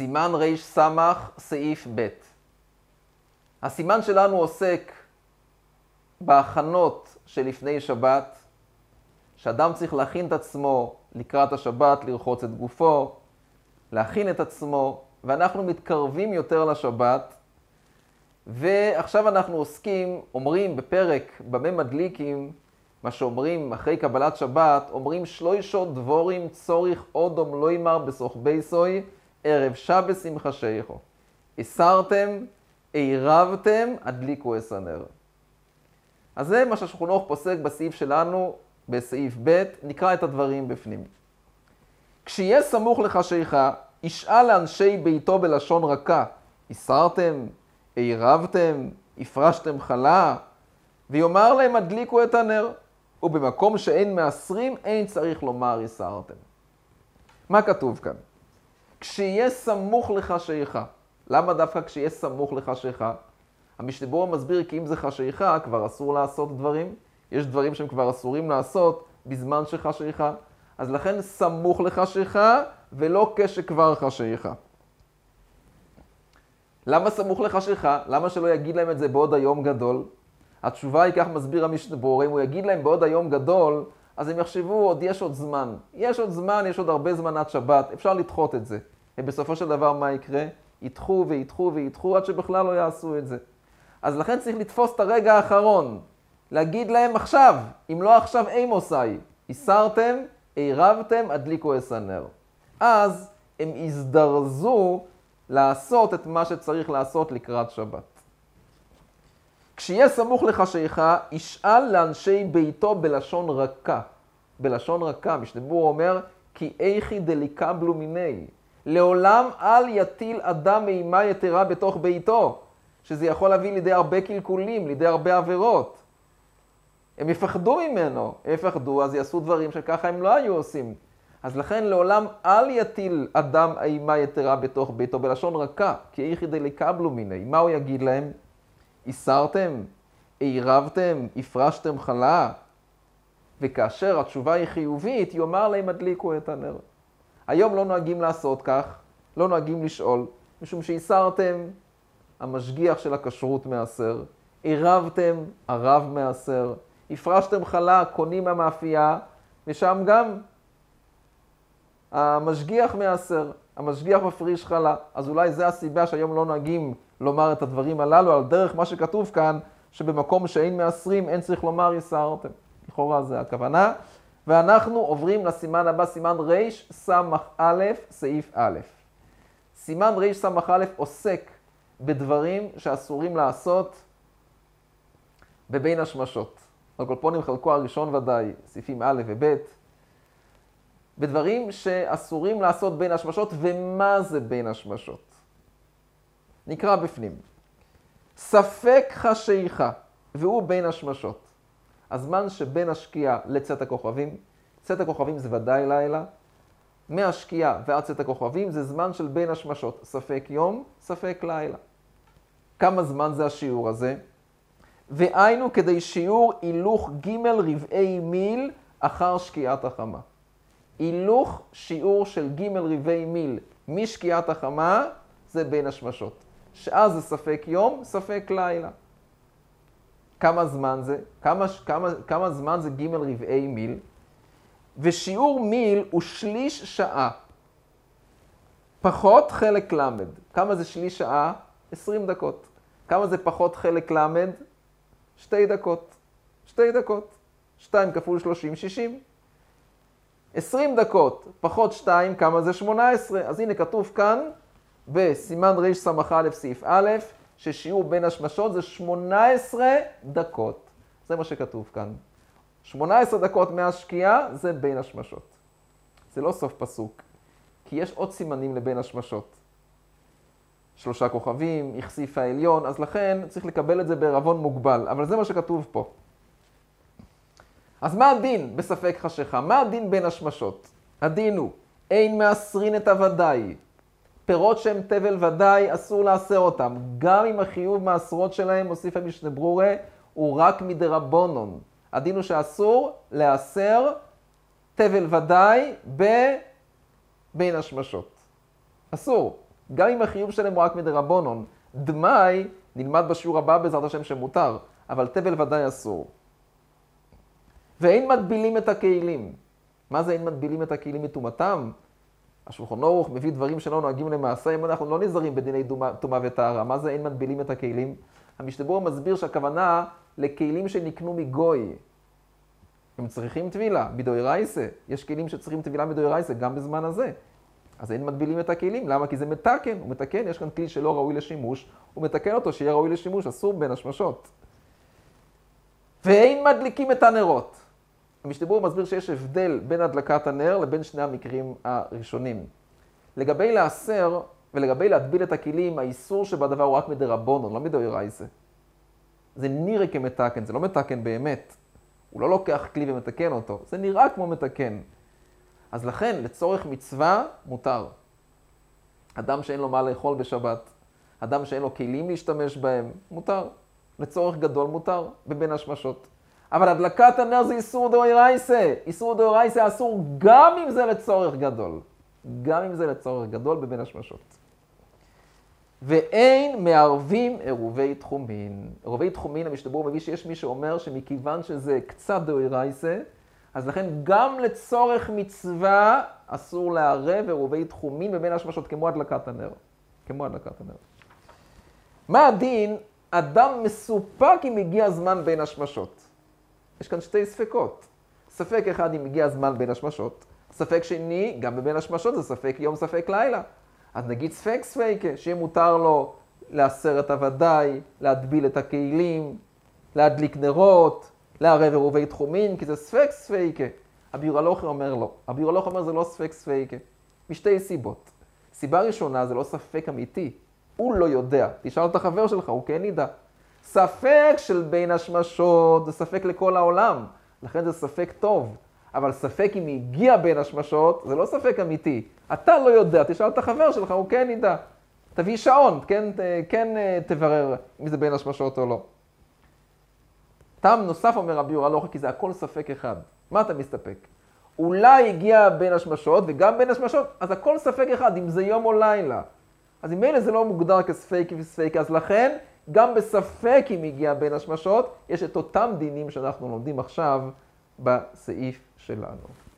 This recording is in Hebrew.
סימן סמך, סעיף ב'. הסימן שלנו עוסק בהכנות שלפני שבת, שאדם צריך להכין את עצמו לקראת השבת, לרחוץ את גופו, להכין את עצמו, ואנחנו מתקרבים יותר לשבת, ועכשיו אנחנו עוסקים, אומרים בפרק במה מדליקים, מה שאומרים אחרי קבלת שבת, אומרים שלוישות דבורים צוריך אודום לא ימר בסוכבי סוי, ערב שבת שמחה שייכו. הסרתם, עירבתם, הדליקו אס הנר. אז זה מה שהשכונוך פוסק בסעיף שלנו, בסעיף ב', נקרא את הדברים בפנים. כשיהיה סמוך לחשיכה, ישאל לאנשי ביתו בלשון רכה, הסרתם, עירבתם, הפרשתם חלה, ויאמר להם הדליקו את הנר, ובמקום שאין מעשרים, אין צריך לומר הסרתם. מה כתוב כאן? כשיהיה סמוך לחשיכה. למה דווקא כשיהיה סמוך לחשיכה? המשתבור מסביר כי אם זה חשיכה, כבר אסור לעשות דברים. יש דברים שהם כבר אסורים לעשות בזמן שחשיכה. אז לכן סמוך לחשיכה, ולא כשכבר חשיכה. למה סמוך לחשיכה? למה שלא יגיד להם את זה בעוד היום גדול? התשובה היא, כך מסביר המשתבור, אם הוא יגיד להם בעוד היום גדול, אז הם יחשבו, עוד יש עוד זמן. יש עוד זמן, יש עוד הרבה זמן עד שבת, אפשר לדחות את זה. ובסופו של דבר מה יקרה? ידחו וידחו וידחו עד שבכלל לא יעשו את זה. אז לכן צריך לתפוס את הרגע האחרון, להגיד להם עכשיו, אם לא עכשיו אימוסאי, הסרתם, עירבתם, הדליקו אס הנר. אז הם יזדרזו לעשות את מה שצריך לעשות לקראת שבת. כשיהיה סמוך לחשיכה, ישאל לאנשי ביתו בלשון רכה. בלשון רכה, משתבור אומר, כי איכי דליקבלו מיני. לעולם אל יטיל אדם אימה יתרה בתוך ביתו, שזה יכול להביא לידי הרבה קלקולים, לידי הרבה עבירות. הם יפחדו ממנו, הם יפחדו, אז יעשו דברים שככה הם לא היו עושים. אז לכן לעולם אל יטיל אדם אימה יתרה בתוך ביתו, בלשון רכה, כי איכי דליקבלו מיני. מה הוא יגיד להם? הסרתם? עירבתם? הפרשתם חלה? וכאשר התשובה היא חיובית, יאמר להם הדליקו את הנר. היום לא נוהגים לעשות כך, לא נוהגים לשאול, משום שהסרתם, המשגיח של הכשרות מעשר, עירבתם, הרב מעשר, הפרשתם חלה, קונים המאפייה, ושם גם המשגיח מעשר, המשגיח מפריש חלה. אז אולי זה הסיבה שהיום לא נוהגים לומר את הדברים הללו, על דרך מה שכתוב כאן, שבמקום שאין מעשרים, אין צריך לומר יסרתם. לכאורה זה הכוונה. ואנחנו עוברים לסימן הבא, סימן רס"א, סעיף א'. סימן רס"א עוסק בדברים שאסורים לעשות בבין השמשות. הקולפונים חלקו הראשון ודאי, סעיפים א' וב', בדברים שאסורים לעשות בין השמשות, ומה זה בין השמשות? נקרא בפנים. ספק חשיכה, והוא בין השמשות. הזמן שבין השקיעה לצאת הכוכבים, צאת הכוכבים זה ודאי לילה, מהשקיעה ועד צאת הכוכבים זה זמן של בין השמשות, ספק יום, ספק לילה. כמה זמן זה השיעור הזה? והיינו כדי שיעור הילוך ג' רבעי מיל אחר שקיעת החמה. הילוך שיעור של ג' רבעי מיל משקיעת החמה זה בין השמשות. שאז זה ספק יום, ספק לילה. כמה זמן זה? כמה, כמה, כמה זמן זה ג' רבעי מיל? ושיעור מיל הוא שליש שעה. פחות חלק ל'. כמה זה שליש שעה? 20 דקות. כמה זה פחות חלק ל'? שתי דקות. שתי דקות. 2 כפול 30, 60. 20 דקות פחות 2, כמה זה 18? אז הנה כתוב כאן בסימן רס"א סעיף א', ששיעור בין השמשות זה 18 דקות. זה מה שכתוב כאן. 18 דקות מהשקיעה זה בין השמשות. זה לא סוף פסוק, כי יש עוד סימנים לבין השמשות. שלושה כוכבים, הכסיף העליון, אז לכן צריך לקבל את זה בערבון מוגבל, אבל זה מה שכתוב פה. אז מה הדין בספק חשיכה? מה הדין בין השמשות? הדין הוא, אין מעשרין את הוודאי. פירות שהם תבל ודאי, אסור לעשר אותם. גם אם החיוב מעשרות שלהם, מוסיף המשנה ברורה, הוא רק מדרבונון. הדין הוא שאסור לעשר תבל ודאי בין השמשות. אסור. גם אם החיוב שלהם הוא רק מדרבנון. דמאי נלמד בשיעור הבא בעזרת השם שמותר, אבל תבל ודאי אסור. ואין מטבילים את הכלים. מה זה אין מטבילים את הכלים מטומאתם? השולחון ערוך מביא דברים שלא נוהגים למעשה, אם אנחנו לא נזהרים בדיני טומאה וטהרה. מה זה אין מטבילים את הכלים? המשתבור מסביר שהכוונה לכלים שנקנו מגוי. הם צריכים טבילה, מדוי רייסה. יש כלים שצריכים טבילה מדוי רייסה, גם בזמן הזה. אז אין מטבילים את הכלים, למה? כי זה מתקן, הוא מתקן, יש כאן כלי שלא ראוי לשימוש, הוא מתקן אותו שיהיה ראוי לשימוש, אסור בין השמשות. ואין מדליקים את הנרות. המשתבור מסביר שיש הבדל בין הדלקת הנר לבין שני המקרים הראשונים. לגבי לעשר ולגבי להטביל את הכלים, האיסור שבדבר הוא רק מדרבנון, לא מדאורייסה. זה נראה כמתקן, זה לא מתקן באמת. הוא לא לוקח כלי ומתקן אותו, זה נראה כמו מתקן. אז לכן, לצורך מצווה, מותר. אדם שאין לו מה לאכול בשבת, אדם שאין לו כלים להשתמש בהם, מותר. לצורך גדול מותר, בבין השמשות. אבל הדלקת הנר זה איסור דאורייסה. איסור דאורייסה אסור גם אם זה לצורך גדול. גם אם זה לצורך גדול בבין השמשות. ואין מערבים עירובי תחומין. עירובי תחומין, המשתבור מביא שיש מי שאומר שמכיוון שזה קצת דאורייסה, אז לכן גם לצורך מצווה אסור לערב עירובי תחומין בבין השמשות, כמו הדלקת הנר. כמו הדלקת הנר. מה הדין? אדם מסופק אם הגיע הזמן בין השמשות. יש כאן שתי ספקות. ספק אחד אם הגיע הזמן בין השמשות, ספק שני, גם בבין השמשות זה ספק יום, ספק לילה. אז נגיד ספק ספייקה, שיהיה מותר לו לעשר את הוודאי, להטביל את הכלים, להדליק נרות, לערב עירובי תחומין, כי זה ספק ספייקה. הביור הלוכי אומר לא. הביור הלוכי אומר זה לא ספק ספייקה. משתי סיבות. סיבה ראשונה זה לא ספק אמיתי. הוא לא יודע. תשאל את החבר שלך, הוא כן ידע. ספק של בין השמשות זה ספק לכל העולם, לכן זה ספק טוב. אבל ספק אם הגיע בין השמשות, זה לא ספק אמיתי. אתה לא יודע, תשאל את החבר שלך, הוא כן ידע. תביא שעון, כן, כן תברר אם זה בין השמשות או לא. טעם נוסף אומר רבי יורא לא כי זה הכל ספק אחד. מה אתה מסתפק? אולי הגיע בין השמשות וגם בין השמשות, אז הכל ספק אחד, אם זה יום או לילה. אז אם אלה זה לא מוגדר כספק וספק, אז לכן גם בספק אם הגיע בין השמשות, יש את אותם דינים שאנחנו לומדים עכשיו בסעיף שלנו.